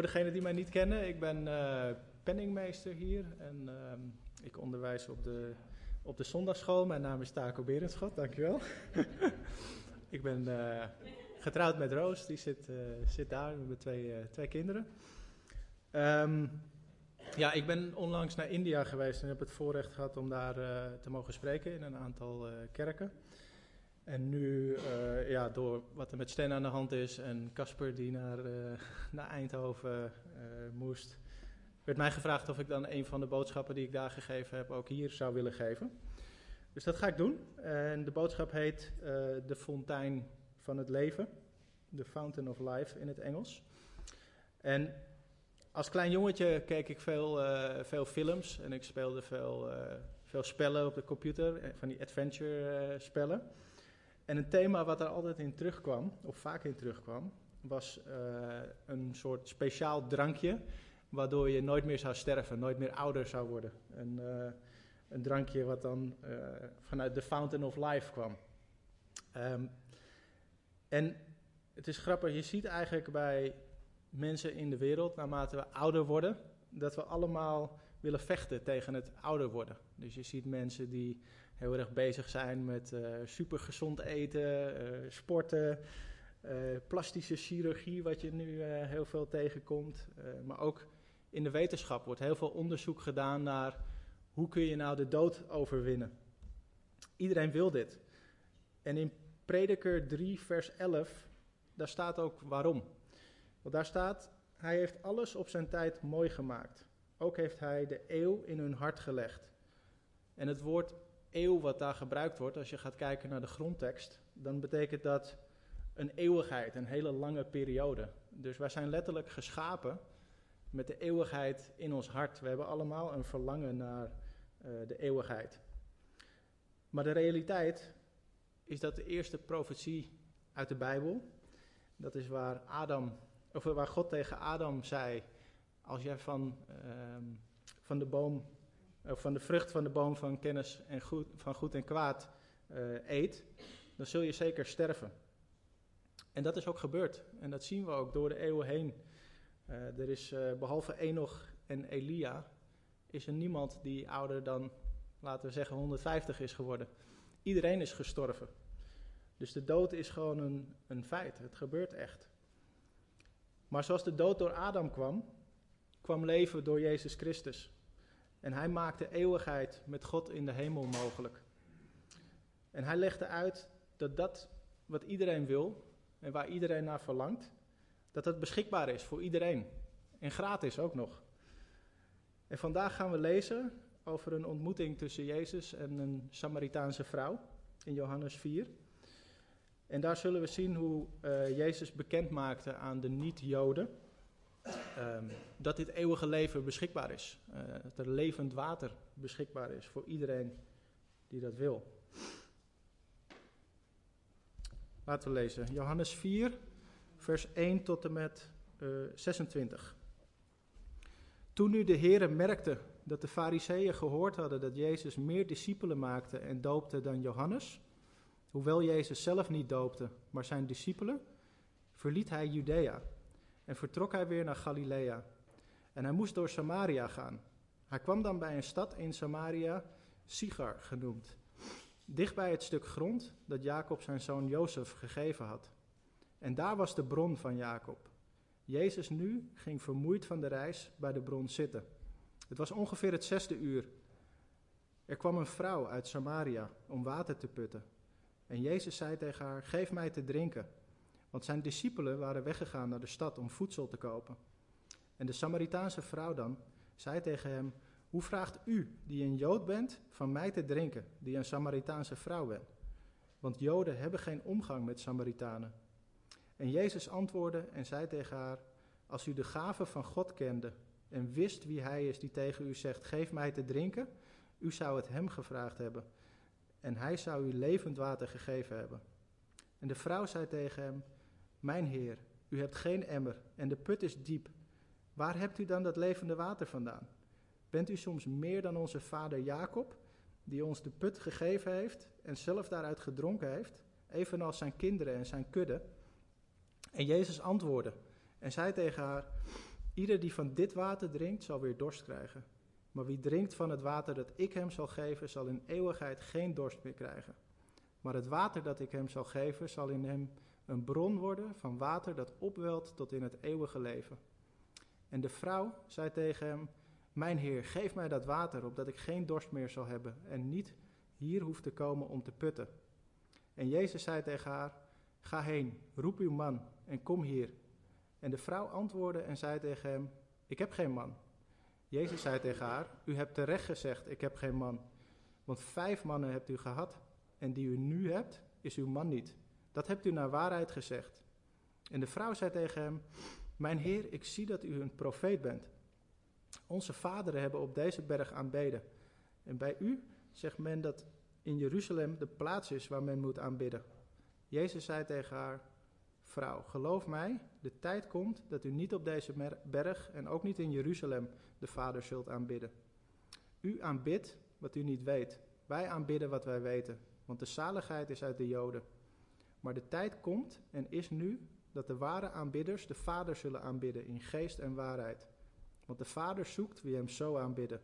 voor degenen die mij niet kennen, ik ben uh, penningmeester hier en ehm, ik onderwijs op de, op de zondagschool. Mijn naam is Taco Berendschot, dankjewel. ik ben uh, getrouwd met Roos, die zit, uh, zit daar met twee, twee kinderen. Um, ja, ik ben onlangs naar India geweest en heb het voorrecht gehad om daar te mogen spreken in een aantal kerken. En nu, uh, ja, door wat er met Sten aan de hand is en Casper die naar, uh, naar Eindhoven uh, moest, werd mij gevraagd of ik dan een van de boodschappen die ik daar gegeven heb ook hier zou willen geven. Dus dat ga ik doen. En de boodschap heet De Fontein van het Leven. The Fountain of Life in het Engels. En als klein jongetje keek ik veel, veel films en ik speelde veel, veel spellen op de computer, van die adventure spellen. En een thema wat er altijd in terugkwam, of vaak in terugkwam, was uh, een soort speciaal drankje, waardoor je nooit meer zou sterven, nooit meer ouder zou worden. Een, uh, een drankje wat dan uh, vanuit de Fountain of Life kwam. Um, en het is grappig, je ziet eigenlijk bij mensen in de wereld, naarmate we ouder worden, dat we allemaal willen vechten tegen het ouder worden. Dus je ziet mensen die heel erg bezig zijn met uh, supergezond eten, uh, sporten, uh, plastische chirurgie, wat je nu heel veel tegenkomt. maar ook in de wetenschap wordt heel veel onderzoek gedaan naar hoe kun je nou de dood overwinnen. Iedereen wil dit. En in Prediker 3, vers 11, daar staat ook waarom. Want daar staat, hij heeft alles op zijn tijd mooi gemaakt. Ook heeft hij de eeuw in hun hart gelegd. En het woord eeuw wat daar gebruikt wordt, als je gaat kijken naar de grondtekst, dan betekent dat een eeuwigheid, een hele lange periode. Dus wij zijn letterlijk geschapen met de eeuwigheid in ons hart. We hebben allemaal een verlangen naar uh, de eeuwigheid. Maar de realiteit is dat de eerste profetie uit de Bijbel, dat is waar, Adam, of waar God tegen Adam zei: Als jij van, uh, van de boom of van de vrucht van de boom van kennis en goed, van goed en kwaad uh, eet, dan zul je zeker sterven. En dat is ook gebeurd. En dat zien we ook door de eeuwen heen. Uh, er is behalve Enoch en Elia, is er niemand die ouder dan, laten we zeggen, 150 is geworden. Iedereen is gestorven. Dus de dood is gewoon een, een feit. Het gebeurt echt. Maar zoals de dood door Adam kwam, kwam leven door Jezus Christus. En hij maakte eeuwigheid met God in de hemel mogelijk. En hij legde uit dat dat wat iedereen wil en waar iedereen naar verlangt, dat dat beschikbaar is voor iedereen. En gratis ook nog. En vandaag gaan we lezen over een ontmoeting tussen Jezus en een Samaritaanse vrouw in Johannes 4. En daar zullen we zien hoe uh, Jezus bekend maakte aan de niet-Joden um, dat dit eeuwige leven beschikbaar is. Uh, dat er levend water beschikbaar is voor iedereen die dat wil. Laten we lezen. Johannes 4, vers 1 tot en met uh, eh, 26. Toen nu de Heere merkte dat de fariseeën gehoord hadden dat Jezus meer discipelen maakte en doopte dan Johannes, hoewel Jezus zelf niet doopte, maar zijn discipelen, verliet hij Judea en vertrok hij weer naar Galilea. En hij moest door Samaria gaan. Hij kwam dan bij een stad in Samaria, Sigar genoemd, dichtbij het stuk grond dat Jacob zijn zoon Jozef gegeven had. En daar was de bron van Jacob. Jezus nu ging vermoeid van de reis bij de bron zitten. Het was ongeveer het zesde uur. Er kwam een vrouw uit Samaria om water te putten. En Jezus zei tegen haar: Geef mij te drinken. Want zijn discipelen waren weggegaan naar de stad om voedsel te kopen. En de Samaritaanse vrouw dan zei tegen hem: Hoe vraagt u, die een Jood bent, van mij te drinken, die een Samaritaanse vrouw bent? Want Joden hebben geen omgang met Samaritanen. En Jezus antwoordde en zei tegen haar: Als u de gave van God kende en wist wie hij is die tegen u zegt: Geef mij te drinken, u zou het hem gevraagd hebben. En hij zou u levend water gegeven hebben. En de vrouw zei tegen hem: mijn Heer, u hebt geen emmer en de put is diep. Waar hebt u dan dat levende water vandaan? Bent u soms meer dan onze vader Jacob, die ons de put gegeven heeft en zelf daaruit gedronken heeft, evenals zijn kinderen en zijn kudde? En Jezus antwoordde en zei tegen haar: Ieder die van dit water drinkt, zal weer dorst krijgen. Maar wie drinkt van het water dat ik hem zal geven, zal in eeuwigheid geen dorst meer krijgen. Maar het water dat ik hem zal geven, zal in hem een bron worden van water dat opwelt tot in het eeuwige leven. En de vrouw zei tegen hem: Mijn heer, geef mij dat water, opdat ik geen dorst meer zal hebben en niet hier hoef te komen om te putten. En Jezus zei tegen haar: Ga heen, roep uw man en kom hier. En de vrouw antwoordde en zei tegen hem: Ik heb geen man. Jezus zei tegen haar: U hebt terecht gezegd: Ik heb geen man. Want vijf mannen hebt u gehad, en die u nu hebt, is uw man niet. Dat hebt u naar waarheid gezegd. En de vrouw zei tegen hem: Mijn heer, ik zie dat u een profeet bent. Onze vaderen hebben op deze berg aanbeden. En bij u zegt men dat in Jeruzalem de plaats is waar men moet aanbidden. Jezus zei tegen haar: Vrouw, geloof mij, de tijd komt dat u niet op deze berg en ook niet in Jeruzalem de Vader zult aanbidden. U aanbidt wat u niet weet. Wij aanbidden wat wij weten, want de zaligheid is uit de Joden. Maar de tijd komt en is nu dat de ware aanbidders de Vader zullen aanbidden in geest en waarheid. Want de Vader zoekt wie hem zo aanbidden.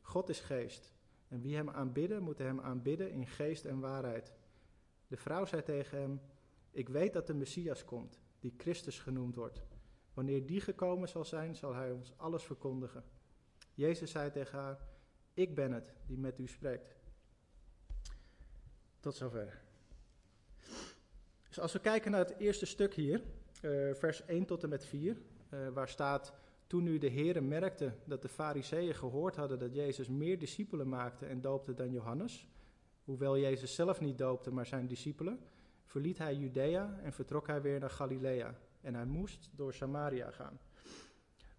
God is geest. En wie hem aanbidden, moet hem aanbidden in geest en waarheid. De vrouw zei tegen hem: Ik weet dat de Messias komt, die Christus genoemd wordt. Wanneer die gekomen zal zijn, zal hij ons alles verkondigen. Jezus zei tegen haar: Ik ben het die met u spreekt. Tot zover. Als we kijken naar het eerste stuk hier, uh, vers 1 tot en met 4, uh, eh, waar staat: Toen nu de Heeren merkte dat de Fariseeën gehoord hadden dat Jezus meer discipelen maakte en doopte dan Johannes, hoewel Jezus zelf niet doopte, maar zijn discipelen, verliet hij Judea en vertrok hij weer naar Galilea. En hij moest door Samaria gaan.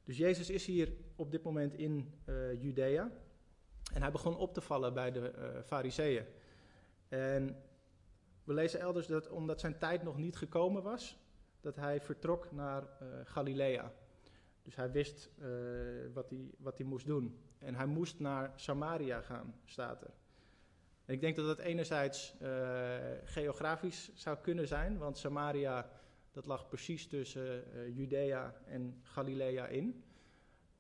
Dus Jezus is hier op dit moment in uh, Judea. En hij begon op te vallen bij de Fariseeën. En we lezen elders dat omdat zijn tijd nog niet gekomen was, dat hij vertrok naar uh, Galilea. Dus hij wist uh, wat, hij, wat hij moest doen. En hij moest naar Samaria gaan, staat er. Ik denk dat dat enerzijds uh, geografisch zou kunnen zijn, want Samaria dat lag precies tussen Judea en Galilea in.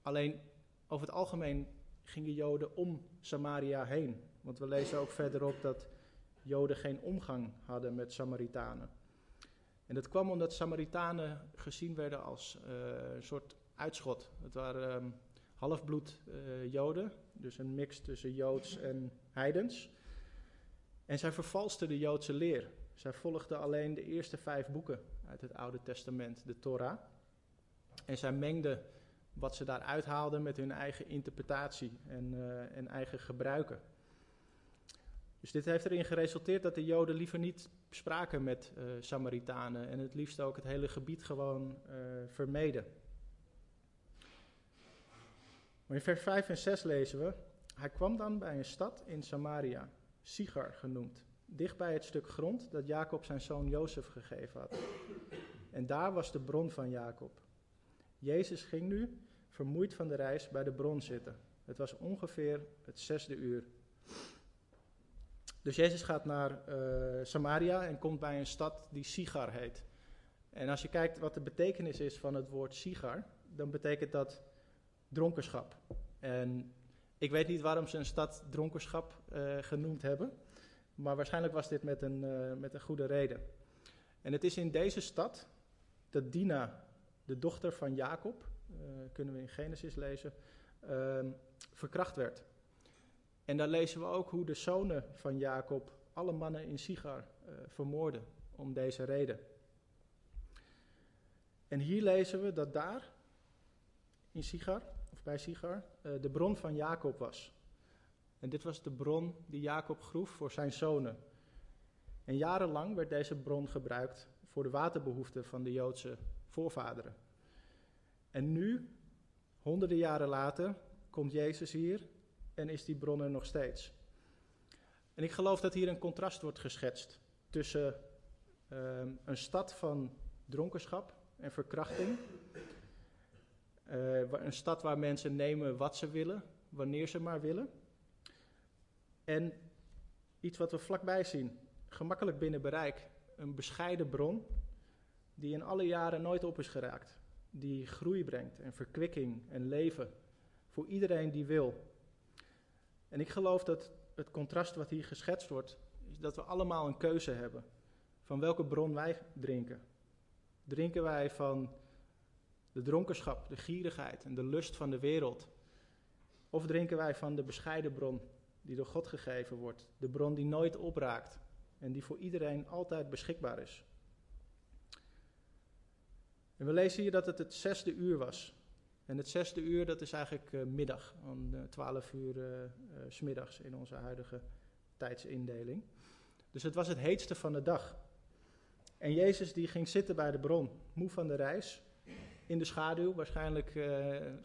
Alleen over het algemeen gingen Joden om Samaria heen. Want we lezen ook verderop dat Joden geen omgang hadden met Samaritanen. En dat kwam omdat Samaritanen gezien werden als uh, een soort uitschot. Het waren um, halfbloed uh, Joden, dus een mix tussen Joods en heidens. En zij vervalsten de Joodse leer. Zij volgden alleen de eerste vijf boeken uit het Oude Testament, de Torah. En zij mengden wat ze daaruit haalden met hun eigen interpretatie en, uh, en eigen gebruiken. Dus dit heeft erin geresulteerd dat de Joden liever niet spraken met uh, Samaritanen en het liefst ook het hele gebied gewoon uh, vermeden. Maar in vers 5 en 6 lezen we: Hij kwam dan bij een stad in Samaria, Sigar genoemd, dicht bij het stuk grond dat Jacob zijn zoon Jozef gegeven had. En daar was de bron van Jacob. Jezus ging nu, vermoeid van de reis, bij de bron zitten. Het was ongeveer het zesde uur. Dus Jezus gaat naar uh, Samaria en komt bij een stad die Sigar heet. En als je kijkt wat de betekenis is van het woord Sigar, dan betekent dat dronkenschap. En ik weet niet waarom ze een stad dronkenschap uh, genoemd hebben, maar waarschijnlijk was dit met een, uh, met een goede reden. En het is in deze stad dat Dina, de dochter van Jacob, kunnen we in Genesis lezen, ehm, verkracht werd. En daar lezen we ook hoe de zonen van Jacob alle mannen in Sigar uh, vermoorden om deze reden. En hier lezen we dat daar, in Sigar, of bij Sigar, uh, de bron van Jacob was. En dit was de bron die Jacob groef voor zijn zonen. En jarenlang werd deze bron gebruikt voor de waterbehoeften van de Joodse voorvaderen. En nu, honderden jaren later, komt Jezus hier en is die bron er nog steeds. En ik geloof dat hier een contrast wordt geschetst tussen uh, een stad van dronkenschap en verkrachting. Uh, een stad waar mensen nemen wat ze willen, wanneer ze maar willen. En iets wat we vlakbij zien, gemakkelijk binnen bereik, een bescheiden bron die in alle jaren nooit op is geraakt. die groei brengt en verkwikking en leven voor iedereen die wil. En ik geloof dat het contrast wat hier geschetst wordt, is dat we allemaal een keuze hebben van welke bron wij drinken. Drinken wij van de dronkenschap, de gierigheid en de lust van de wereld? Of drinken wij van de bescheiden bron die door God gegeven wordt, de bron die nooit opraakt en die voor iedereen altijd beschikbaar is? En we lezen hier dat het het zesde uur was. En het zesde uur, dat is eigenlijk uh, middag, om uh, 12 uur s smiddags in onze huidige tijdsindeling. Dus het was het heetste van de dag. En Jezus die ging zitten bij de bron, moe van de reis, in de schaduw, waarschijnlijk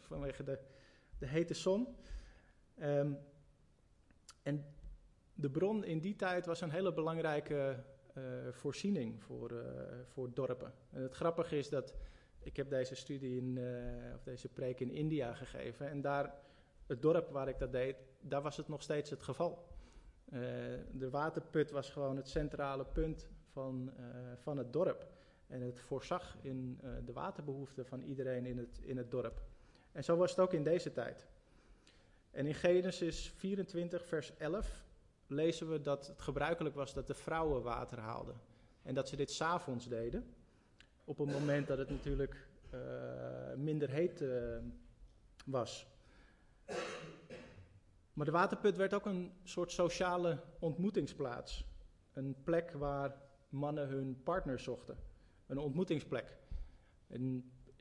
vanwege de, de hete zon. Um, en de bron in die tijd was een hele belangrijke voorziening voor, voor dorpen. En het grappige is dat ik heb deze studie in, uh, of deze preek in India gegeven en daar het dorp waar ik dat deed, daar was het nog steeds het geval. de waterput was gewoon het centrale punt van, van het dorp. En het voorzag in de waterbehoeften van iedereen in het, in het dorp. En zo was het ook in deze tijd. En in Genesis 24, vers 11 lezen we dat het gebruikelijk was dat de vrouwen water haalden. En dat ze dit s'avonds deden. Op een moment dat het natuurlijk uh, minder heet uh, was. Maar de waterput werd ook een soort sociale ontmoetingsplaats. Een plek waar mannen hun partner zochten. Een ontmoetingsplek.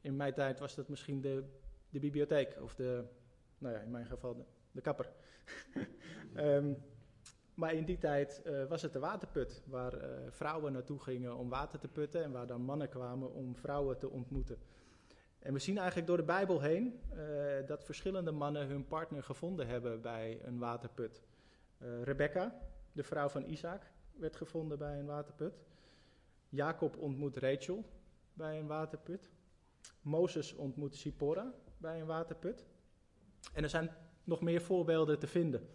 In mijn tijd was dat misschien de, de bibliotheek of de, nou ja, in mijn geval de, de kapper. um, Maar in die tijd uh, was het de waterput, waar uh, vrouwen naartoe gingen om water te putten en waar dan mannen kwamen om vrouwen te ontmoeten. En we zien eigenlijk door de Bijbel heen uh, dat verschillende mannen hun partner gevonden hebben bij een waterput. Rebecca, de vrouw van Isaac, werd gevonden bij een waterput. Jacob ontmoet Rachel bij een waterput. Mozes ontmoet Sipora bij een waterput. En er zijn nog meer voorbeelden te vinden.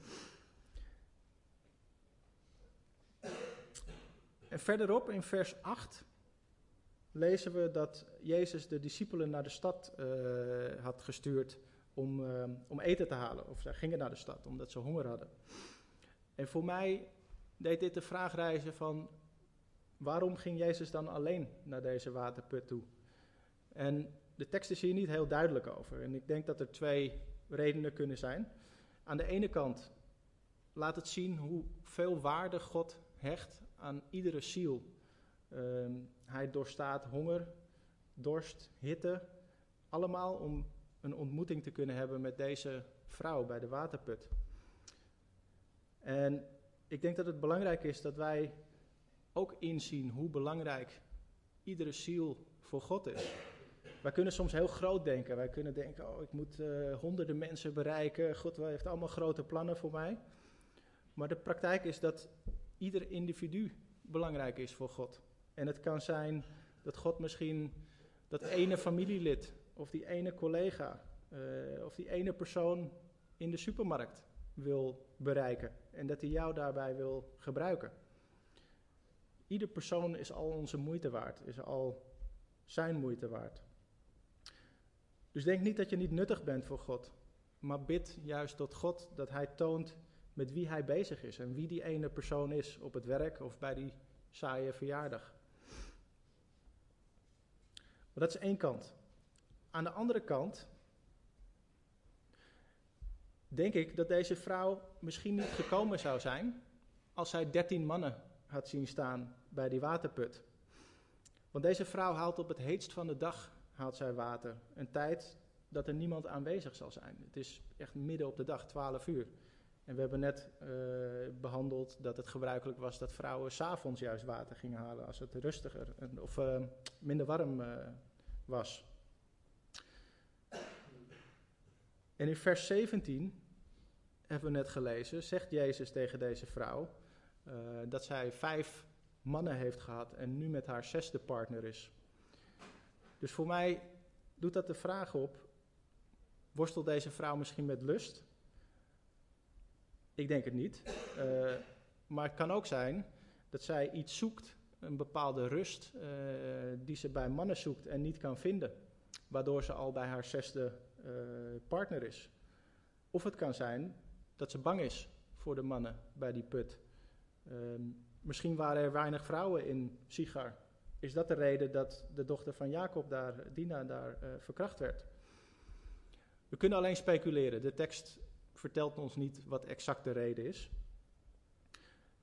En verderop in vers 8 lezen we dat Jezus de discipelen naar de stad uh, had gestuurd om, uh, om eten te halen. Of zij gingen naar de stad omdat ze honger hadden. En voor mij deed dit de vraag reizen van waarom ging Jezus dan alleen naar deze waterput toe? En de tekst is hier niet heel duidelijk over. En ik denk dat er twee redenen kunnen zijn. Aan de ene kant laat het zien hoe veel waarde God hecht aan iedere ziel. Um, hij doorstaat honger, dorst, hitte, allemaal om een ontmoeting te kunnen hebben met deze vrouw bij de waterput. En ik denk dat het belangrijk is dat wij ook inzien hoe belangrijk iedere ziel voor God is. Wij kunnen soms heel groot denken. Wij kunnen denken, oh, ik moet uh, honderden mensen bereiken. God heeft allemaal grote plannen voor mij. Maar de praktijk is dat ieder individu belangrijk is voor God. En het kan zijn dat God misschien dat ene familielid of die ene collega uh, of die ene persoon in de supermarkt wil bereiken en dat hij jou daarbij wil gebruiken. Ieder persoon is al onze moeite waard, is al zijn moeite waard. Dus denk niet dat je niet nuttig bent voor God, maar bid juist tot God dat Hij toont met wie hij bezig is en wie die ene persoon is op het werk of bij die saaie verjaardag. Maar dat is één kant. Aan de andere kant denk ik dat deze vrouw misschien niet gekomen zou zijn als zij dertien mannen had zien staan bij die waterput. Want deze vrouw haalt op het heetst van de dag haalt zij water. Een tijd dat er niemand aanwezig zal zijn. Het is echt midden op de dag, 12 uur. En we hebben net uh, behandeld dat het gebruikelijk was dat vrouwen s'avonds juist water gingen halen als het rustiger of uh, minder warm uh, was. En in vers 17 hebben we net gelezen, zegt Jezus tegen deze vrouw dat zij vijf mannen heeft gehad en nu met haar zesde partner is. Dus voor mij doet dat de vraag op, worstelt deze vrouw misschien met lust? Ik denk het niet. Uh, maar het kan ook zijn dat zij iets zoekt, een bepaalde rust, uh, die ze bij mannen zoekt en niet kan vinden. waardoor ze al bij haar zesde uh, partner is. Of het kan zijn dat ze bang is voor de mannen bij die put. Ehm, misschien waren er weinig vrouwen in Sigar. Is dat de reden dat de dochter van Jacob daar, Dina, daar verkracht werd? We kunnen alleen speculeren. De tekst vertelt ons niet wat exact de reden is.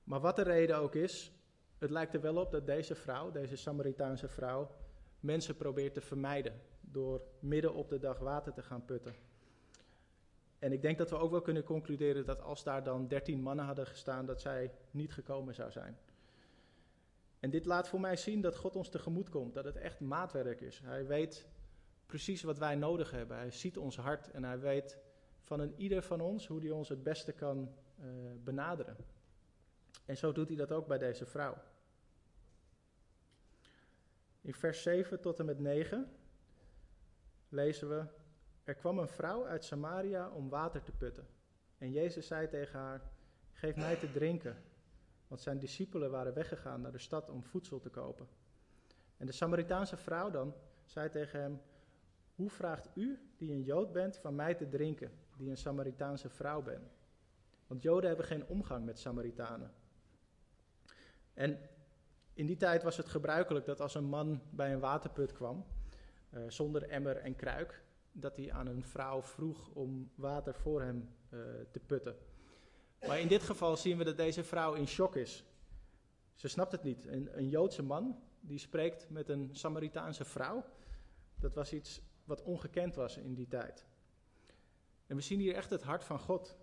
Maar wat de reden ook is, het lijkt er wel op dat deze vrouw, deze Samaritaanse vrouw, mensen probeert te vermijden door midden op de dag water te gaan putten. En ik denk dat we ook wel kunnen concluderen dat als daar dan dertien mannen hadden gestaan, dat zij niet gekomen zou zijn. En dit laat voor mij zien dat God ons tegemoet komt, dat het echt maatwerk is. Hij weet precies wat wij nodig hebben. Hij ziet ons hart en hij weet van een ieder van ons hoe hij ons het beste kan uh, benaderen. En zo doet hij dat ook bij deze vrouw. In vers 7 tot en met 9 lezen we: Er kwam een vrouw uit Samaria om water te putten. En Jezus zei tegen haar: Geef mij te drinken. Want zijn discipelen waren weggegaan naar de stad om voedsel te kopen. En de Samaritaanse vrouw dan zei tegen hem: Hoe vraagt u, die een Jood bent, van mij te drinken, die een Samaritaanse vrouw ben? Want Joden hebben geen omgang met Samaritanen. En in die tijd was het gebruikelijk dat als een man bij een waterput kwam, uh, zonder emmer en kruik, dat hij aan een vrouw vroeg om water voor hem uh, te putten. Maar in dit geval zien we dat deze vrouw in shock is. Ze snapt het niet. Een, een Joodse man die spreekt met een Samaritaanse vrouw, dat was iets wat ongekend was in die tijd. En we zien hier echt het hart van God.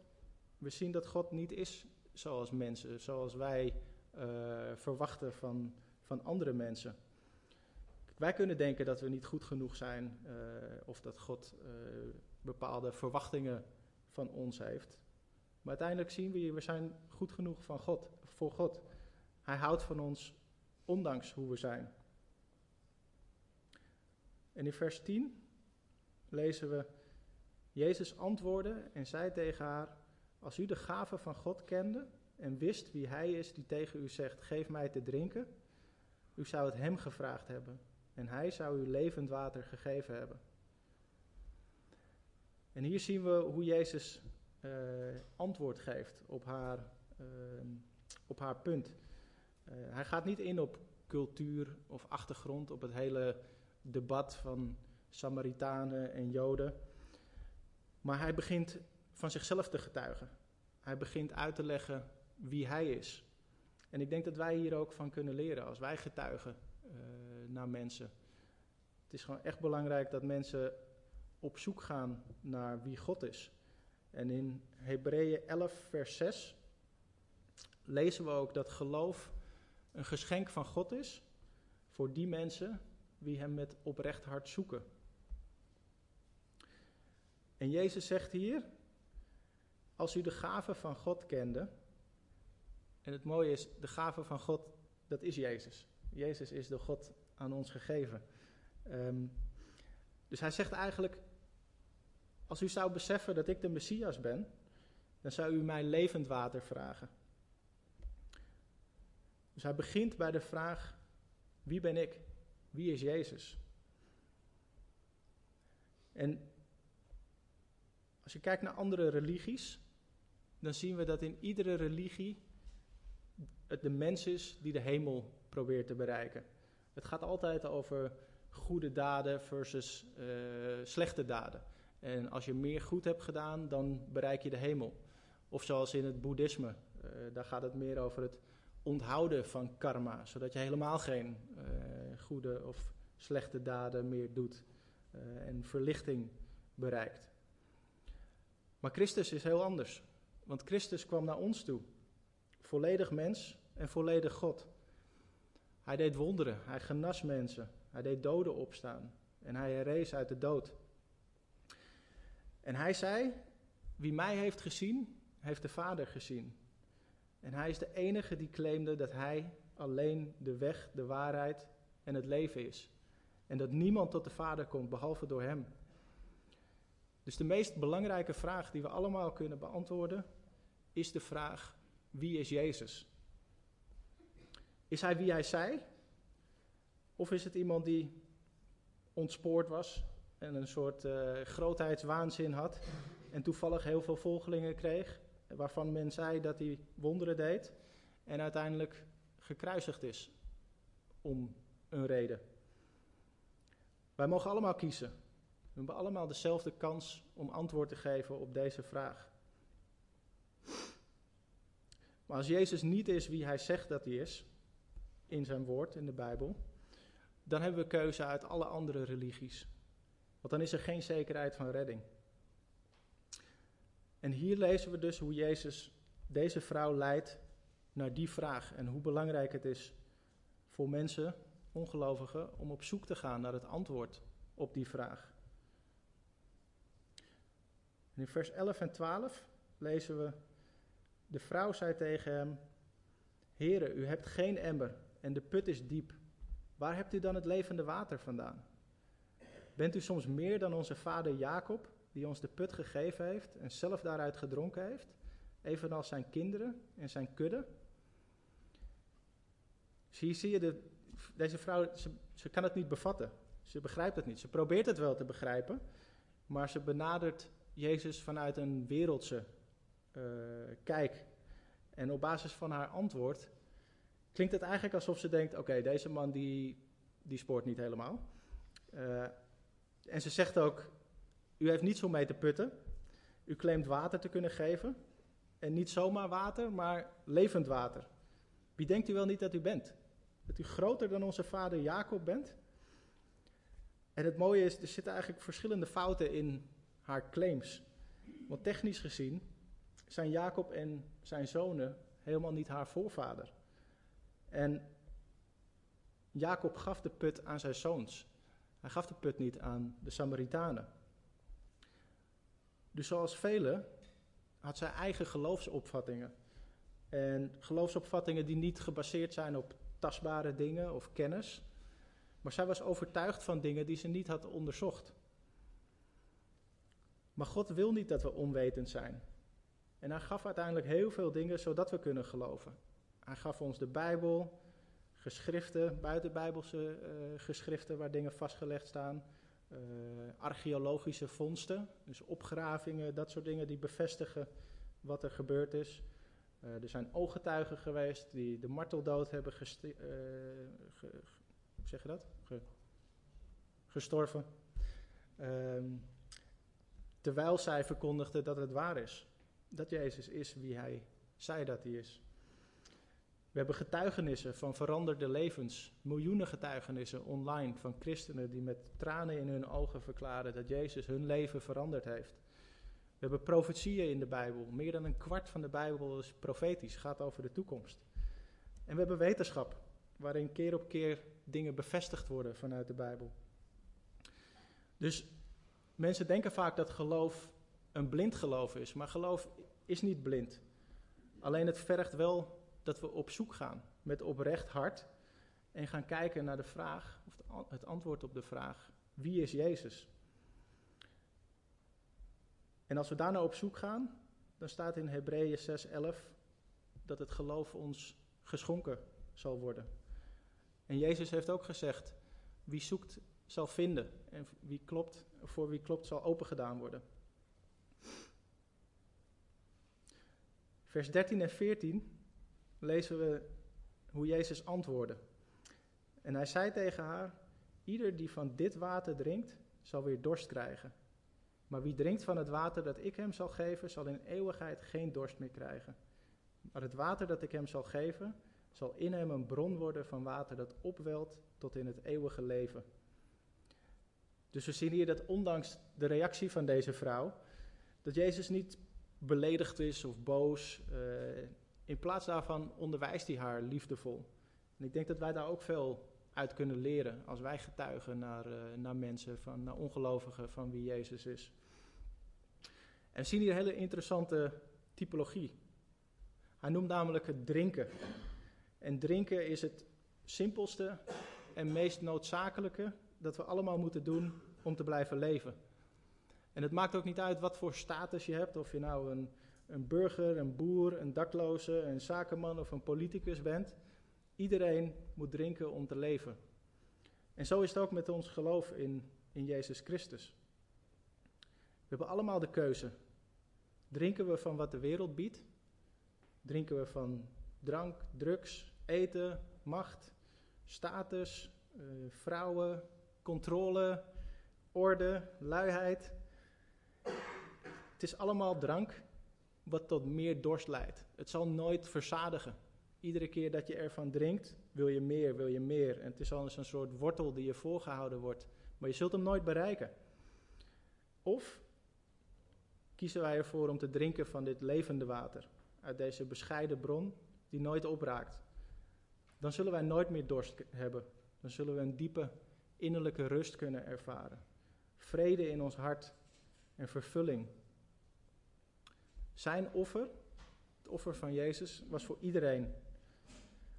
We zien dat God niet is zoals mensen, zoals wij uh, verwachten van, van andere mensen. Wij kunnen denken dat we niet goed genoeg zijn uh, of dat God uh, bepaalde verwachtingen van ons heeft. Maar uiteindelijk zien we hier, we zijn goed genoeg van God, voor God. Hij houdt van ons, ondanks hoe we zijn. En in vers 10 lezen we, Jezus antwoordde en zei tegen haar, als u de gave van God kende en wist wie hij is die tegen u zegt, geef mij te drinken, u zou het hem gevraagd hebben en hij zou u levend water gegeven hebben. En hier zien we hoe Jezus uh, antwoord geeft op haar, uh, op haar punt. Uh, hij gaat niet in op cultuur of achtergrond, op het hele debat van Samaritanen en Joden. Maar hij begint van zichzelf te getuigen. Hij begint uit te leggen wie hij is. En ik denk dat wij hier ook van kunnen leren als wij getuigen uh, naar mensen. Het is gewoon echt belangrijk dat mensen op zoek gaan naar wie God is. En in Hebreeën 11, vers 6 lezen we ook dat geloof een geschenk van God is voor die mensen die Hem met oprecht hart zoeken. En Jezus zegt hier, als u de gave van God kende, en het mooie is, de gave van God, dat is Jezus. Jezus is door God aan ons gegeven. Um, dus hij zegt eigenlijk, als u zou beseffen dat ik de Messias ben, dan zou u mij levend water vragen. Dus hij begint bij de vraag, wie ben ik? Wie is Jezus? En als je kijkt naar andere religies, dan zien we dat in iedere religie het de mens is die de hemel probeert te bereiken. Het gaat altijd over goede daden versus uh, slechte daden. En als je meer goed hebt gedaan, dan bereik je de hemel. Of zoals in het boeddhisme, uh, daar gaat het meer over het onthouden van karma, zodat je helemaal geen uh, goede of slechte daden meer doet en verlichting bereikt. Maar Christus is heel anders, want Christus kwam naar ons toe, volledig mens en volledig God. Hij deed wonderen, hij genas mensen, hij deed doden opstaan en hij herrees uit de dood. En hij zei, wie mij heeft gezien, heeft de Vader gezien. En hij is de enige die claimde dat hij alleen de weg, de waarheid en het leven is. En dat niemand tot de Vader komt behalve door hem. Dus de meest belangrijke vraag die we allemaal kunnen beantwoorden is de vraag: wie is Jezus? Is hij wie hij zei? Of is het iemand die ontspoord was en een soort uh, grootheidswaanzin had en toevallig heel veel volgelingen kreeg, waarvan men zei dat hij wonderen deed en uiteindelijk gekruisigd is om een reden. Wij mogen allemaal kiezen. We hebben allemaal dezelfde kans om antwoord te geven op deze vraag. Maar als Jezus niet is wie hij zegt dat hij is, in zijn woord, in de Bijbel, dan hebben we keuze uit alle andere religies. Want dan is er geen zekerheid van redding. En hier lezen we dus hoe Jezus deze vrouw leidt naar die vraag en hoe belangrijk het is voor mensen, ongelovigen, om op zoek te gaan naar het antwoord op die vraag. In vers 11 en 12 lezen we: De vrouw zei tegen hem: Heere, u hebt geen emmer en de put is diep. Waar hebt u dan het levende water vandaan? Bent u soms meer dan onze vader Jacob, die ons de put gegeven heeft en zelf daaruit gedronken heeft, evenals zijn kinderen en zijn kudde? Zie, zie je, de, deze vrouw, ze, ze kan het niet bevatten. Ze begrijpt het niet. Ze probeert het wel te begrijpen, maar ze benadert Jezus vanuit een wereldse uh, kijk. En op basis van haar antwoord klinkt het eigenlijk alsof ze denkt: oké, deze man die, die spoort niet helemaal. Uh, en ze zegt ook: U heeft niets om mee te putten. U claimt water te kunnen geven. En niet zomaar water, maar levend water. Wie denkt u wel niet dat u bent? Dat u groter dan onze vader Jacob bent? En het mooie is, er zitten eigenlijk verschillende fouten in haar claims. Want technisch gezien zijn Jacob en zijn zonen helemaal niet haar voorvader. En Jacob gaf de put aan zijn zoons. Hij gaf de put niet aan de Samaritanen. Dus zoals velen had zij eigen geloofsopvattingen. En geloofsopvattingen die niet gebaseerd zijn op tastbare dingen of kennis. Maar zij was overtuigd van dingen die ze niet had onderzocht. Maar God wil niet dat we onwetend zijn. En hij gaf uiteindelijk heel veel dingen zodat we kunnen geloven. Hij gaf ons de Bijbel, geschriften, buitenbijbelse uh, geschriften waar dingen vastgelegd staan. Uh, archeologische vondsten, dus opgravingen, dat soort dingen die bevestigen wat er gebeurd is. Uh, er zijn ooggetuigen geweest die de marteldood hebben zeg je dat? Ge, gestorven. Um, terwijl zij verkondigden dat het waar is. Dat Jezus is wie hij zei dat hij is. We hebben getuigenissen van veranderde levens, miljoenen getuigenissen online van christenen die met tranen in hun ogen verklaren dat Jezus hun leven veranderd heeft. We hebben profetieën in de Bijbel. Meer dan een kwart van de Bijbel is profetisch, gaat over de toekomst. En we hebben wetenschap, waarin keer op keer dingen bevestigd worden vanuit de Bijbel. Dus mensen denken vaak dat geloof een blind geloof is, maar geloof is niet blind. Alleen het vergt wel dat we op zoek gaan met oprecht hart en gaan kijken naar de vraag, of het antwoord op de vraag, wie is Jezus? En als we daar nou op zoek gaan, dan staat in Hebreeën 6:11 dat het geloof ons geschonken zal worden. En Jezus heeft ook gezegd: wie zoekt zal vinden en wie klopt, voor wie klopt zal opengedaan worden. Vers 13 en 14 lezen we hoe Jezus antwoordde. En hij zei tegen haar: Ieder die van dit water drinkt, zal weer dorst krijgen. Maar wie drinkt van het water dat ik hem zal geven, zal in eeuwigheid geen dorst meer krijgen. Maar het water dat ik hem zal geven, zal in hem een bron worden van water dat opwelt tot in het eeuwige leven. Dus we zien hier dat ondanks de reactie van deze vrouw, dat Jezus niet beledigd is of boos. Uh, in plaats daarvan onderwijst hij haar liefdevol. En ik denk dat wij daar ook veel uit kunnen leren als wij getuigen naar, uh, naar mensen, van, naar ongelovigen van wie Jezus is. En we zien hier een hele interessante typologie. Hij noemt namelijk het drinken. En drinken is het simpelste en meest noodzakelijke dat we allemaal moeten doen om te blijven leven. En het maakt ook niet uit wat voor status je hebt, of je nou een, een burger, een boer, een dakloze, een zakenman of een politicus bent. Iedereen moet drinken om te leven. En zo is het ook met ons geloof in in Jezus Christus. We hebben allemaal de keuze. Drinken we van wat de wereld biedt? Drinken we van drank, drugs, eten, macht, status, uh, vrouwen, controle, orde, luiheid? Het is allemaal drank wat tot meer dorst leidt. Het zal nooit verzadigen. Iedere keer dat je ervan drinkt, wil je meer, wil je meer. En het is al een soort wortel die je voorgehouden wordt. Maar je zult hem nooit bereiken. Of kiezen wij ervoor om te drinken van dit levende water. Uit deze bescheiden bron die nooit opraakt. Dan zullen wij nooit meer dorst hebben. Dan zullen we een diepe innerlijke rust kunnen ervaren. Vrede in ons hart en vervulling. Zijn offer, het offer van Jezus, was voor iedereen.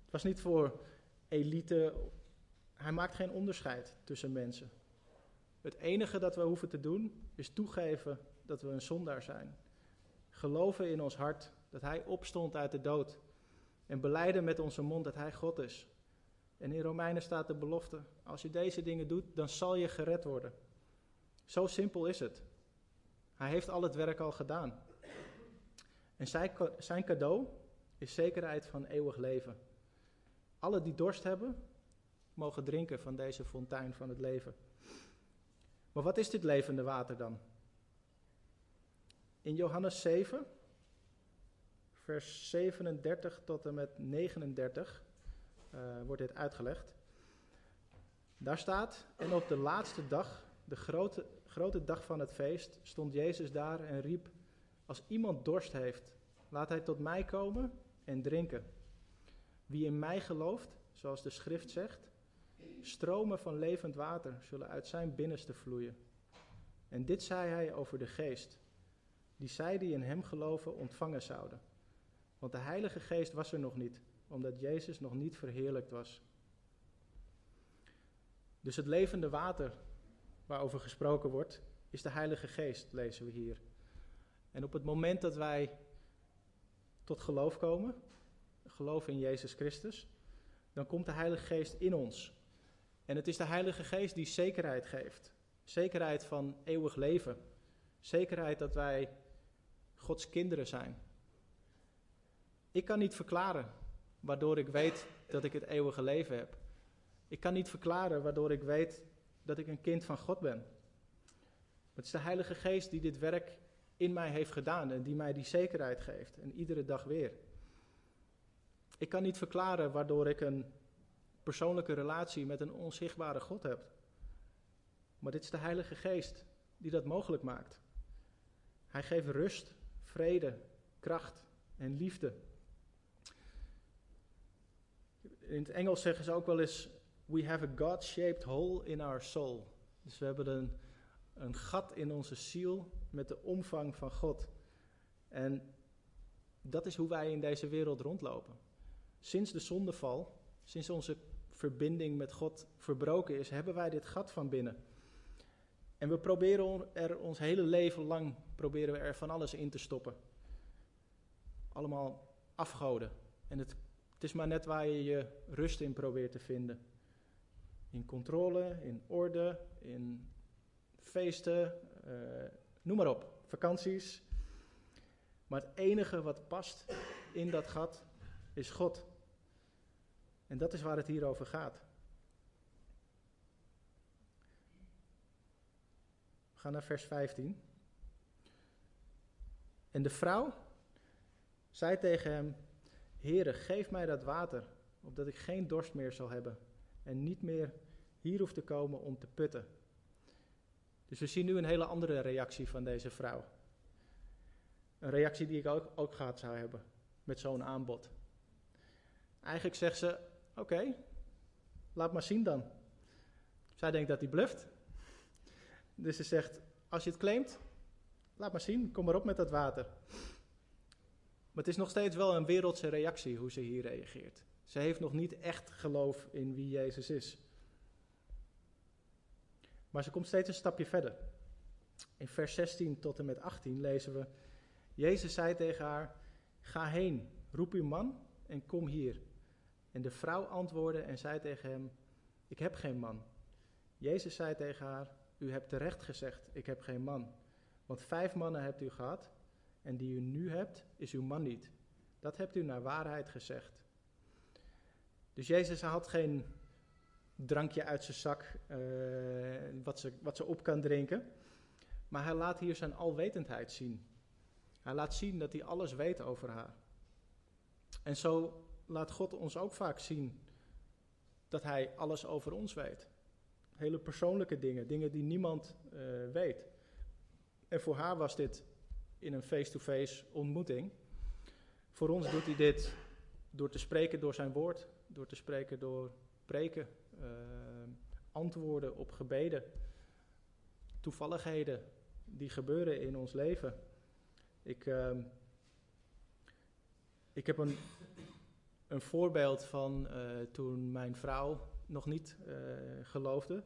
Het was niet voor elite. Hij maakt geen onderscheid tussen mensen. Het enige dat we hoeven te doen is toegeven dat we een zondaar zijn. Geloven in ons hart dat Hij opstond uit de dood. En beleiden met onze mond dat Hij God is. En in Romeinen staat de belofte: als je deze dingen doet, dan zal je gered worden. Zo simpel is het. Hij heeft al het werk al gedaan. En zijn, cadeau is zekerheid van eeuwig leven. Alle die dorst hebben, mogen drinken van deze fontein van het leven. Maar wat is dit levende water dan? In Johannes 7, vers 37 tot en met 39 uh, wordt dit uitgelegd. Daar staat, en op de laatste dag, de grote, grote dag van het feest, stond Jezus daar en riep, als iemand dorst heeft, laat hij tot mij komen en drinken. Wie in mij gelooft, zoals de schrift zegt, stromen van levend water zullen uit zijn binnenste vloeien. En dit zei hij over de geest, die zij die in hem geloven ontvangen zouden. Want de Heilige Geest was er nog niet, omdat Jezus nog niet verheerlijkt was. Dus het levende water waarover gesproken wordt, is de Heilige Geest, lezen we hier. En op het moment dat wij tot geloof komen, geloof in Jezus Christus, dan komt de Heilige Geest in ons. En het is de Heilige Geest die zekerheid geeft. Zekerheid van eeuwig leven. Zekerheid dat wij Gods kinderen zijn. Ik kan niet verklaren waardoor ik weet dat ik het eeuwige leven heb. Ik kan niet verklaren waardoor ik weet dat ik een kind van God ben. Het is de Heilige Geest die dit werk in mij heeft gedaan en die mij die zekerheid geeft. En iedere dag weer. Ik kan niet verklaren waardoor ik een persoonlijke relatie met een onzichtbare God heb. Maar dit is de Heilige Geest die dat mogelijk maakt. Hij geeft rust, vrede, kracht en liefde. In het Engels zeggen ze ook wel eens: We have a God-shaped hole in our soul. Dus we hebben een, een gat in onze ziel met de omvang van God. En dat is hoe wij in deze wereld rondlopen. Sinds de zondeval, sinds onze verbinding met God verbroken is, hebben wij dit gat van binnen. En we proberen er ons hele leven lang proberen we er van alles in te stoppen. Allemaal afgoden. En het, het is maar net waar je je rust in probeert te vinden. In controle, in orde, in feesten, uh, noem maar op, vakanties. Maar het enige wat past in dat gat is God. En dat is waar het hier over gaat. We gaan naar vers 15. En de vrouw zei tegen hem: Heere, geef mij dat water, opdat ik geen dorst meer zal hebben en niet meer hier hoef te komen om te putten. Dus we zien nu een hele andere reactie van deze vrouw. Een reactie die ik ook, ook gehad zou hebben met zo'n aanbod. Eigenlijk zegt ze: Oké, laat maar zien dan. Zij denkt dat hij bluft. Dus ze zegt: Als je het claimt, laat maar zien, kom maar op met dat water. Maar het is nog steeds wel een wereldse reactie hoe ze hier reageert. Ze heeft nog niet echt geloof in wie Jezus is. Maar ze komt steeds een stapje verder. In vers 16 tot en met 18 lezen we: Jezus zei tegen haar: Ga heen, roep uw man en kom hier. En de vrouw antwoordde en zei tegen hem: Ik heb geen man. Jezus zei tegen haar: u hebt terecht gezegd, ik heb geen man. Want vijf mannen hebt u gehad, en die u nu hebt, is uw man niet. Dat hebt u naar waarheid gezegd. Dus Jezus had geen drankje uit zijn zak uh, wat, ze, wat ze op kan drinken. Maar hij laat hier zijn alwetendheid zien. Hij laat zien dat hij alles weet over haar. En zo laat God ons ook vaak zien dat hij alles over ons weet. Hele persoonlijke dingen, dingen die niemand uh, weet. En voor haar was dit in een face-to-face ontmoeting. Voor ons doet hij dit door te spreken door zijn woord, door te spreken door preken, uh, antwoorden op gebeden, toevalligheden die gebeuren in ons leven. Ik, uh, ik heb een, een voorbeeld van uh, toen mijn vrouw nog niet uh, geloofde.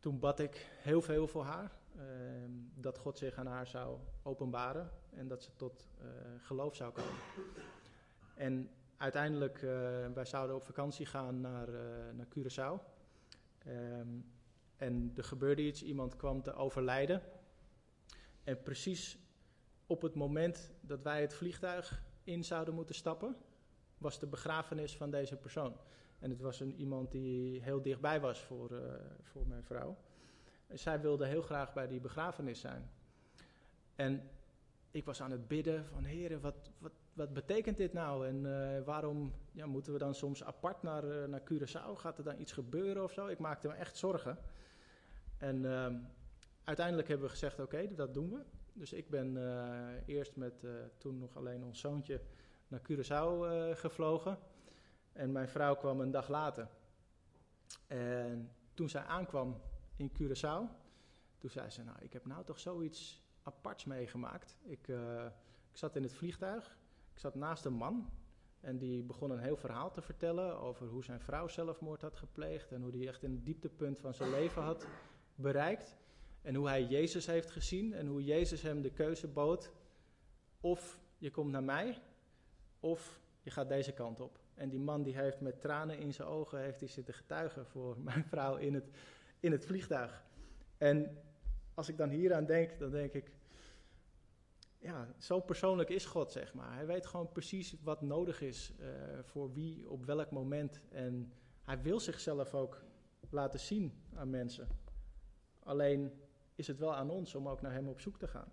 Toen bad ik heel veel voor haar. Ehm, dat God zich aan haar zou openbaren en dat ze tot uh, geloof zou komen. En uiteindelijk, uh, wij zouden op vakantie gaan naar, uh, naar Curaçao. Um, en er gebeurde iets, iemand kwam te overlijden. En precies op het moment dat wij het vliegtuig in zouden moeten stappen, was de begrafenis van deze persoon. En het was een, iemand die heel dichtbij was voor, voor mijn vrouw zij wilde heel graag bij die begrafenis zijn. En ik was aan het bidden van, heren, wat, wat, wat betekent dit nou? En uh, waarom ja, moeten we dan soms apart naar, uh, naar Curaçao? Gaat er dan iets gebeuren of zo? Ik maakte me echt zorgen. En uh, uiteindelijk hebben we gezegd, oké, dat doen we. Dus ik ben eh, eerst met toen nog alleen ons zoontje naar Curaçao gevlogen. En mijn vrouw kwam een dag later. En toen zij aankwam in Curaçao. Toen zei ze, nou, ik heb nou toch zoiets aparts meegemaakt. Ik, uh, ik zat in het vliegtuig, ik zat naast een man en die begon een heel verhaal te vertellen over hoe zijn vrouw zelfmoord had gepleegd en hoe hij echt in het dieptepunt van zijn leven had bereikt. En hoe hij Jezus heeft gezien en hoe Jezus hem de keuze bood. Of je komt naar mij, of je gaat deze kant op. En die man die heeft met tranen in zijn ogen heeft hij zitten getuigen voor mijn vrouw in het in het vliegtuig. En als ik dan hieraan denk, dan denk ik, ja, zo persoonlijk is God, zeg maar. Hij weet gewoon precies wat nodig is uh, voor wie, op welk moment. En hij wil zichzelf ook laten zien aan mensen. Alleen is het wel aan ons om ook naar hem op zoek te gaan.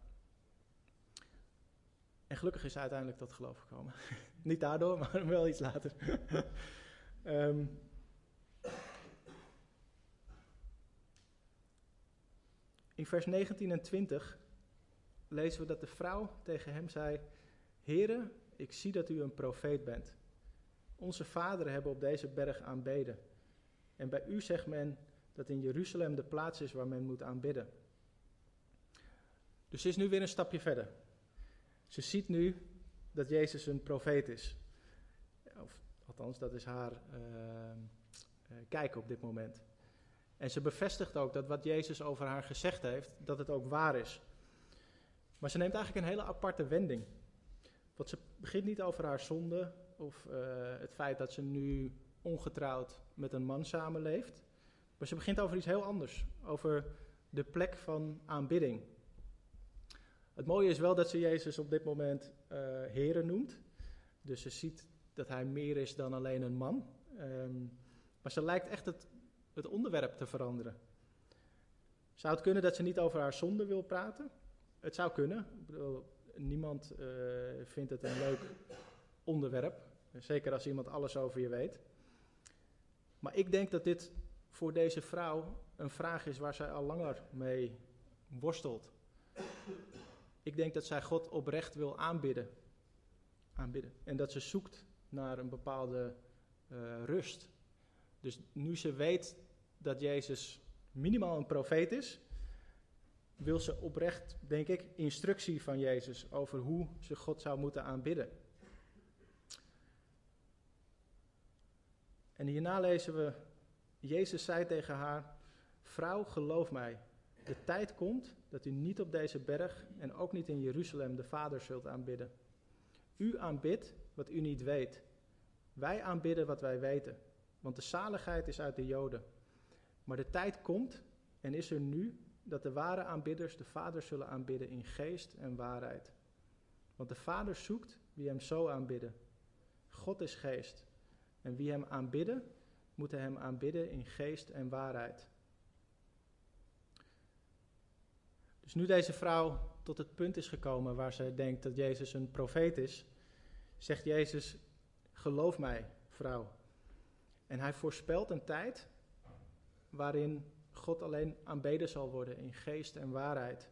En gelukkig is uiteindelijk tot geloof gekomen. Niet daardoor, maar wel iets later. um, In vers 19 en 20 lezen we dat de vrouw tegen hem zei: Heere, ik zie dat u een profeet bent. Onze vaderen hebben op deze berg aanbeden. En bij u zegt men dat in Jeruzalem de plaats is waar men moet aanbidden. Dus ze is nu weer een stapje verder. Ze ziet nu dat Jezus een profeet is. Of althans, dat is haar uh, kijk op dit moment. En ze bevestigt ook dat wat Jezus over haar gezegd heeft, dat het ook waar is. Maar ze neemt eigenlijk een hele aparte wending. Want ze begint niet over haar zonde of uh, het feit dat ze nu ongetrouwd met een man samenleeft. Maar ze begint over iets heel anders. Over de plek van aanbidding. Het mooie is wel dat ze Jezus op dit moment uh, Heren noemt. Dus ze ziet dat hij meer is dan alleen een man. Um, maar ze lijkt echt het het onderwerp te veranderen. Zou het kunnen dat ze niet over haar zonde wil praten? Het zou kunnen. Ik bedoel, niemand uh, vindt het een leuk onderwerp. Zeker als iemand alles over je weet. Maar ik denk dat dit voor deze vrouw een vraag is waar zij al langer mee worstelt. Ik denk dat zij God oprecht wil aanbidden. aanbidden. En dat ze zoekt naar een bepaalde uh, rust. Dus nu ze weet dat Jezus minimaal een profeet is, wil ze oprecht, denk ik, instructie van Jezus over hoe ze God zou moeten aanbidden. En hierna lezen we, Jezus zei tegen haar, vrouw geloof mij, de tijd komt dat u niet op deze berg en ook niet in Jeruzalem de Vader zult aanbidden. U aanbidt wat u niet weet. Wij aanbidden wat wij weten, want de zaligheid is uit de Joden. Maar de tijd komt en is er nu dat de ware aanbidders de Vader zullen aanbidden in geest en waarheid. Want de Vader zoekt wie hem zo aanbidden. God is geest. En wie hem aanbidden, moeten hem aanbidden in geest en waarheid. Dus nu deze vrouw tot het punt is gekomen waar ze denkt dat Jezus een profeet is, zegt Jezus: Geloof mij, vrouw. En hij voorspelt een tijd waarin God alleen aanbeden zal worden in geest en waarheid.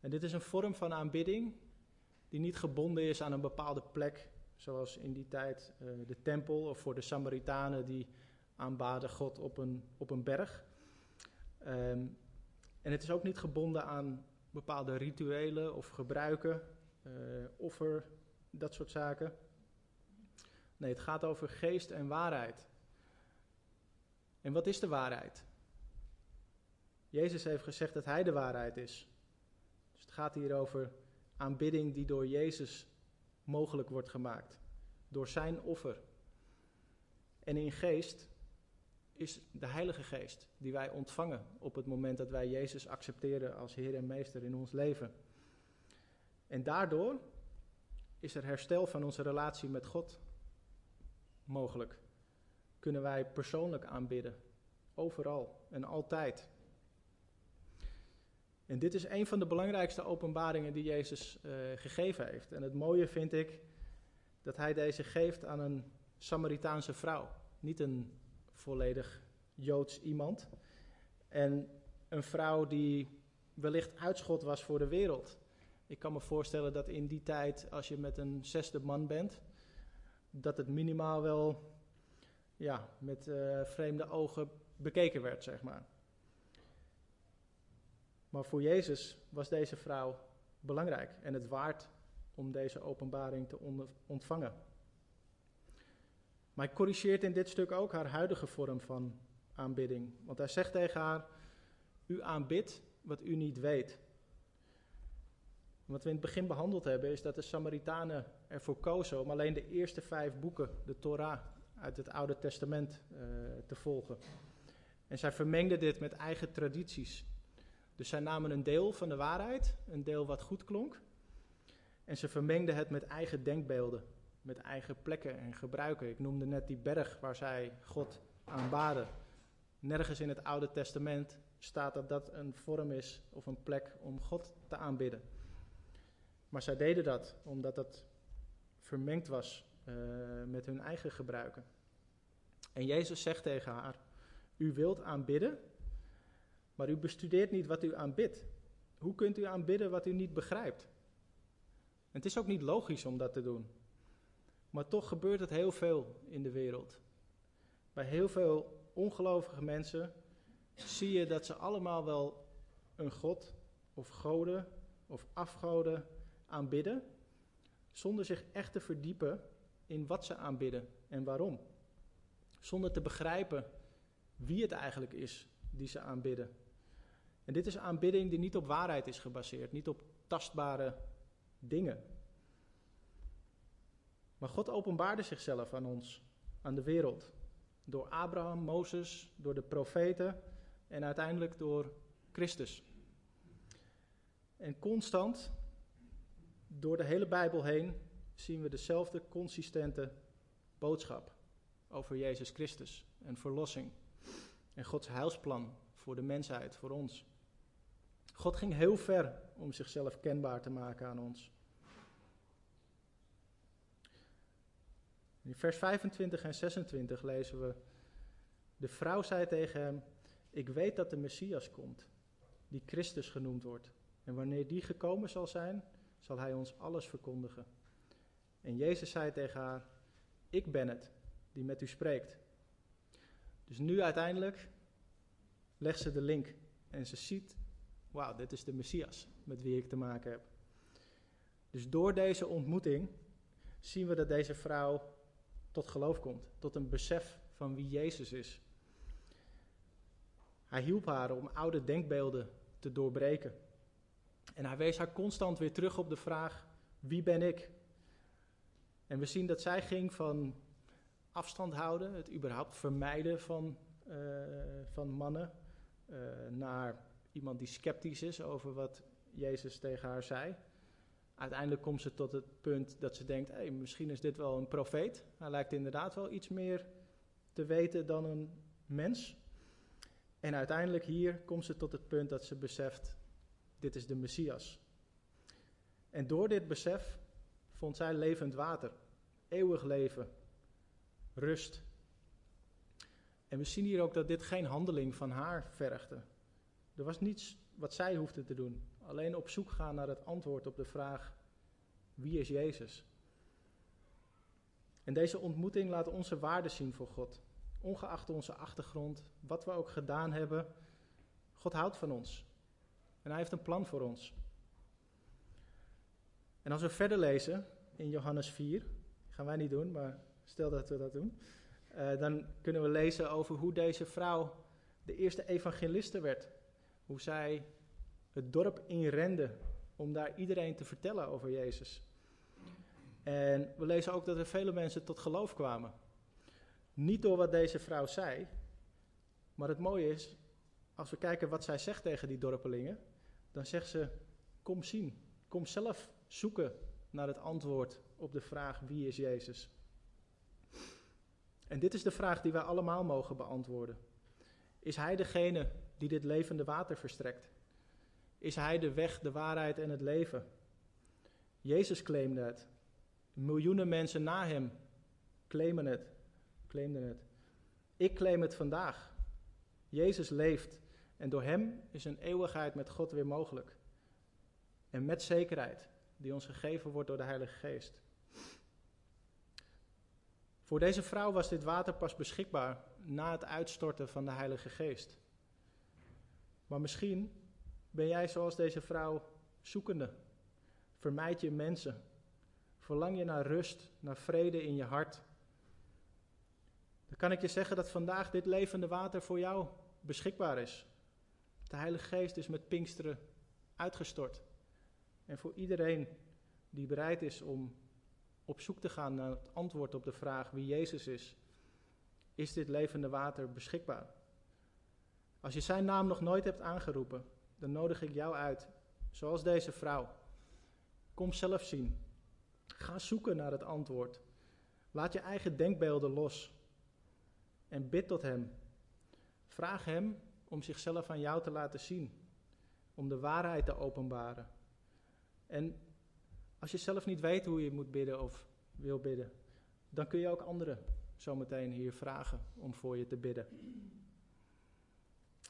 En dit is een vorm van aanbidding die niet gebonden is aan een bepaalde plek, zoals in die tijd uh, de tempel of voor de Samaritanen die aanbaden God op een, op een berg. Um, en het is ook niet gebonden aan bepaalde rituelen of gebruiken, uh, offer, dat soort zaken. Nee, het gaat over geest en waarheid. En wat is de waarheid? Jezus heeft gezegd dat Hij de waarheid is. Dus het gaat hier over aanbidding die door Jezus mogelijk wordt gemaakt. Door Zijn offer. En in geest is de Heilige Geest die wij ontvangen op het moment dat wij Jezus accepteren als Heer en Meester in ons leven. En daardoor is er herstel van onze relatie met God mogelijk. Kunnen wij persoonlijk aanbidden, overal en altijd. En dit is een van de belangrijkste openbaringen die Jezus uh, gegeven heeft. En het mooie vind ik dat hij deze geeft aan een Samaritaanse vrouw. Niet een volledig Joods iemand. En een vrouw die wellicht uitschot was voor de wereld. Ik kan me voorstellen dat in die tijd, als je met een zesde man bent, dat het minimaal wel ja, met uh, vreemde ogen bekeken werd, zeg maar. Maar voor Jezus was deze vrouw belangrijk en het waard om deze openbaring te ontvangen. Maar hij corrigeert in dit stuk ook haar huidige vorm van aanbidding. Want hij zegt tegen haar: U aanbidt wat u niet weet. Wat we in het begin behandeld hebben, is dat de Samaritanen ervoor kozen om alleen de eerste vijf boeken, de Torah, uit het Oude Testament uh, te volgen. En zij vermengden dit met eigen tradities. Dus zij namen een deel van de waarheid, een deel wat goed klonk, en ze vermengden het met eigen denkbeelden, met eigen plekken en gebruiken. Ik noemde net die berg waar zij God aanbaden. Nergens in het Oude Testament staat dat dat een vorm is of een plek om God te aanbidden. Maar zij deden dat omdat dat vermengd was met hun eigen gebruiken. En Jezus zegt tegen haar: U wilt aanbidden, maar u bestudeert niet wat u aanbidt. Hoe kunt u aanbidden wat u niet begrijpt? Het is ook niet logisch om dat te doen. Maar toch gebeurt het heel veel in de wereld. Bij heel veel ongelovige mensen zie je dat ze allemaal wel een god of goden of afgoden aanbidden, zonder zich echt te verdiepen in wat ze aanbidden en waarom. Zonder te begrijpen wie het eigenlijk is die ze aanbidden. En dit is aanbidding die niet op waarheid is gebaseerd, niet op tastbare dingen. Maar God openbaarde zichzelf aan ons, aan de wereld. Door Abraham, Mozes, door de profeten en uiteindelijk door Christus. En constant, door de hele Bijbel heen, zien we dezelfde consistente boodschap over Jezus Christus en verlossing. En Gods heilsplan voor de mensheid, voor ons. God ging heel ver om zichzelf kenbaar te maken aan ons. In vers 25 en 26 lezen we: De vrouw zei tegen hem: Ik weet dat de Messias komt, die Christus genoemd wordt. En wanneer die gekomen zal zijn, zal hij ons alles verkondigen. En Jezus zei tegen haar: Ik ben het die met u spreekt. Dus nu uiteindelijk legt ze de link en ze ziet: Wauw, dit is de Messias met wie ik te maken heb. Dus door deze ontmoeting zien we dat deze vrouw tot geloof komt, tot een besef van wie Jezus is. Hij hielp haar om oude denkbeelden te doorbreken. En hij wees haar constant weer terug op de vraag: wie ben ik? En we zien dat zij ging van afstand houden, het überhaupt vermijden van, uh, van mannen, uh, naar iemand die sceptisch is over wat Jezus tegen haar zei. Uiteindelijk komt ze tot het punt dat ze denkt: hey, misschien is dit wel een profeet. Hij lijkt inderdaad wel iets meer te weten dan een mens. En uiteindelijk hier komt ze tot het punt dat ze beseft: dit is de Messias. En door dit besef vond zij levend water, eeuwig leven, rust. En we zien hier ook dat dit geen handeling van haar vergde. Er was niets wat zij hoefde te doen. Alleen op zoek gaan naar het antwoord op de vraag: wie is Jezus? En deze ontmoeting laat onze waarde zien voor God. Ongeacht onze achtergrond, wat we ook gedaan hebben, God houdt van ons. En hij heeft een plan voor ons. En als we verder lezen in Johannes 4, gaan wij niet doen, maar stel dat we dat doen, uh, dan kunnen we lezen over hoe deze vrouw de eerste evangeliste werd. Hoe zij het dorp inrende om daar iedereen te vertellen over Jezus. En we lezen ook dat er vele mensen tot geloof kwamen. Niet door wat deze vrouw zei, maar het mooie is, als we kijken wat zij zegt tegen die dorpelingen, dan zegt ze: Kom zien, kom zelf zoeken naar het antwoord op de vraag: wie is Jezus? En dit is de vraag die wij allemaal mogen beantwoorden. Is Hij degene die dit levende water verstrekt? Is Hij de weg, de waarheid en het leven? Jezus claimde het. Miljoenen mensen na Hem claimen het, claimden het. Ik claim het vandaag. Jezus leeft en door Hem is een eeuwigheid met God weer mogelijk. En met zekerheid, die ons gegeven wordt door de Heilige Geest. Voor deze vrouw was dit water pas beschikbaar na het uitstorten van de Heilige Geest. Maar misschien ben jij zoals deze vrouw zoekende. Vermijd je mensen. Verlang je naar rust, naar vrede in je hart. Dan kan ik je zeggen dat vandaag dit levende water voor jou beschikbaar is. De Heilige Geest is met Pinksteren uitgestort. En voor iedereen die bereid is om op zoek te gaan naar het antwoord op de vraag wie Jezus is, is dit levende water beschikbaar. Als je zijn naam nog nooit hebt aangeroepen, dan nodig ik jou uit, zoals deze vrouw. Kom zelf zien. Ga zoeken naar het antwoord. Laat je eigen denkbeelden los. En bid tot Hem. Vraag Hem om zichzelf aan jou te laten zien. Om de waarheid te openbaren. En als je zelf niet weet hoe je moet bidden of wil bidden, dan kun je ook anderen zometeen hier vragen om voor je te bidden.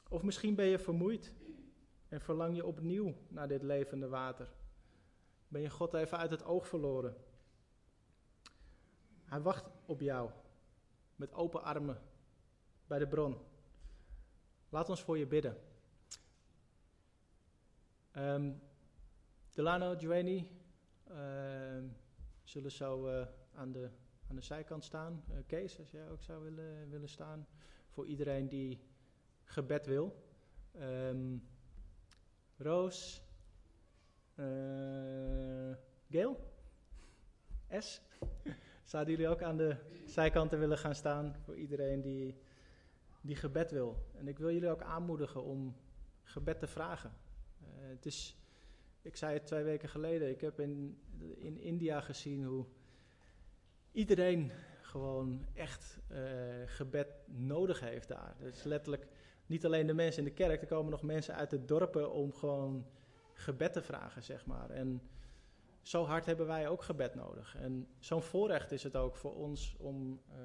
Of misschien ben je vermoeid en verlang je opnieuw naar dit levende water. Ben je God even uit het oog verloren? Hij wacht op jou met open armen bij de bron. Laat ons voor je bidden. Um, Delano, Joanie uh, zullen zo uh, aan, de, aan de zijkant staan. Uh, Kees, als jij ook zou willen, willen staan. Voor iedereen die gebed wil. Um, Roos. Uh, Gail? S? Zouden jullie ook aan de zijkanten willen gaan staan voor iedereen die, die gebed wil? En ik wil jullie ook aanmoedigen om gebed te vragen. Het is ik zei het twee weken geleden, ik heb in, in India gezien hoe iedereen gewoon echt uh, gebed nodig heeft daar. Dus letterlijk niet alleen de mensen in de kerk, er komen nog mensen uit de dorpen om gewoon gebed te vragen, zeg maar. En zo hard hebben wij ook gebed nodig. En zo'n voorrecht is het ook voor ons om uh,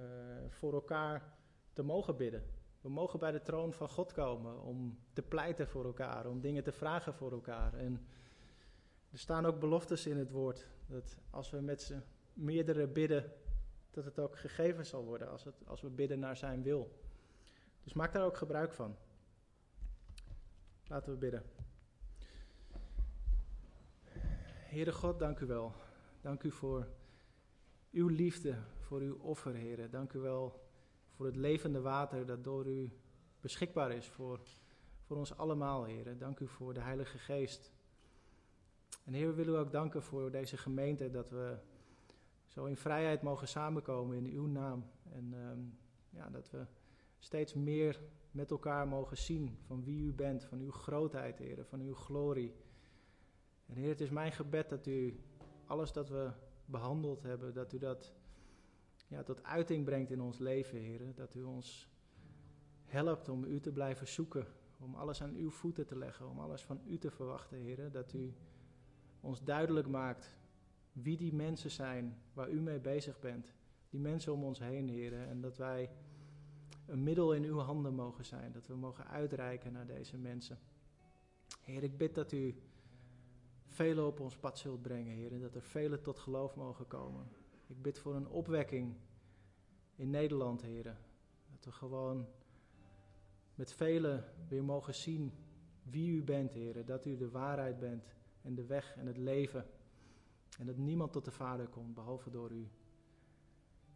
voor elkaar te mogen bidden. We mogen bij de troon van God komen om te pleiten voor elkaar, om dingen te vragen voor elkaar. En er staan ook beloftes in het woord. Dat als we met z'n meerdere bidden, dat het ook gegeven zal worden. Als, het, als we bidden naar zijn wil. Dus maak daar ook gebruik van. Laten we bidden. Heere God, dank u wel. Dank u voor uw liefde, voor uw offer, Heere. Dank u wel voor het levende water dat door u beschikbaar is voor, voor ons allemaal, Heere. Dank u voor de Heilige Geest en Heer, we willen u ook danken voor deze gemeente, dat we zo in vrijheid mogen samenkomen in uw naam. En um, ja, dat we steeds meer met elkaar mogen zien van wie u bent, van uw grootheid, Heer, van uw glorie. En Heer, het is mijn gebed dat u alles dat we behandeld hebben, dat u dat ja, tot uiting brengt in ons leven, Heer. Dat u ons helpt om u te blijven zoeken, om alles aan uw voeten te leggen, om alles van u te verwachten, Heer. Dat u ons duidelijk maakt wie die mensen zijn waar u mee bezig bent. Die mensen om ons heen, Heer. En dat wij een middel in uw handen mogen zijn. Dat we mogen uitreiken naar deze mensen. Heer, ik bid dat u velen op ons pad zult brengen, Heer. En dat er velen tot geloof mogen komen. Ik bid voor een opwekking in Nederland, Heer. Dat we gewoon met velen weer mogen zien wie u bent, Heer. Dat u de waarheid bent en de weg en het leven. En dat niemand tot de Vader komt, behalve door u.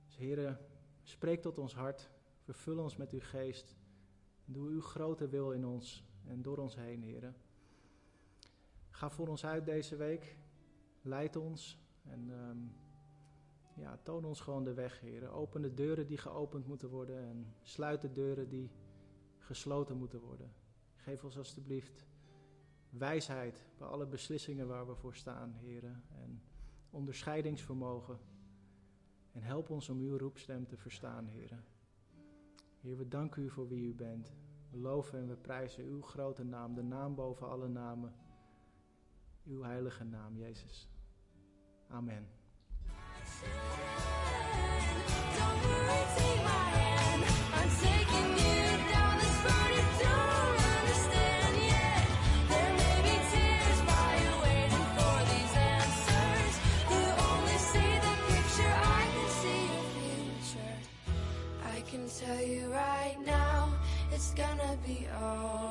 Dus Heer, spreek tot ons hart. Vervul ons met uw geest. Doe uw grote wil in ons en door ons heen, Heer. Ga voor ons uit deze week. Leid ons en um, ja, toon ons gewoon de weg, Heer. Open de deuren die geopend moeten worden en sluit de deuren die gesloten moeten worden. Geef ons alstublieft wijsheid bij alle beslissingen waar we voor staan, Heer. En onderscheidingsvermogen. En help ons om uw roepstem te verstaan, Heer. Heer, we danken u voor wie u bent. We loven en we prijzen uw grote naam, de naam boven alle namen. Uw heilige naam, Jezus. Amen. Gonna be alright.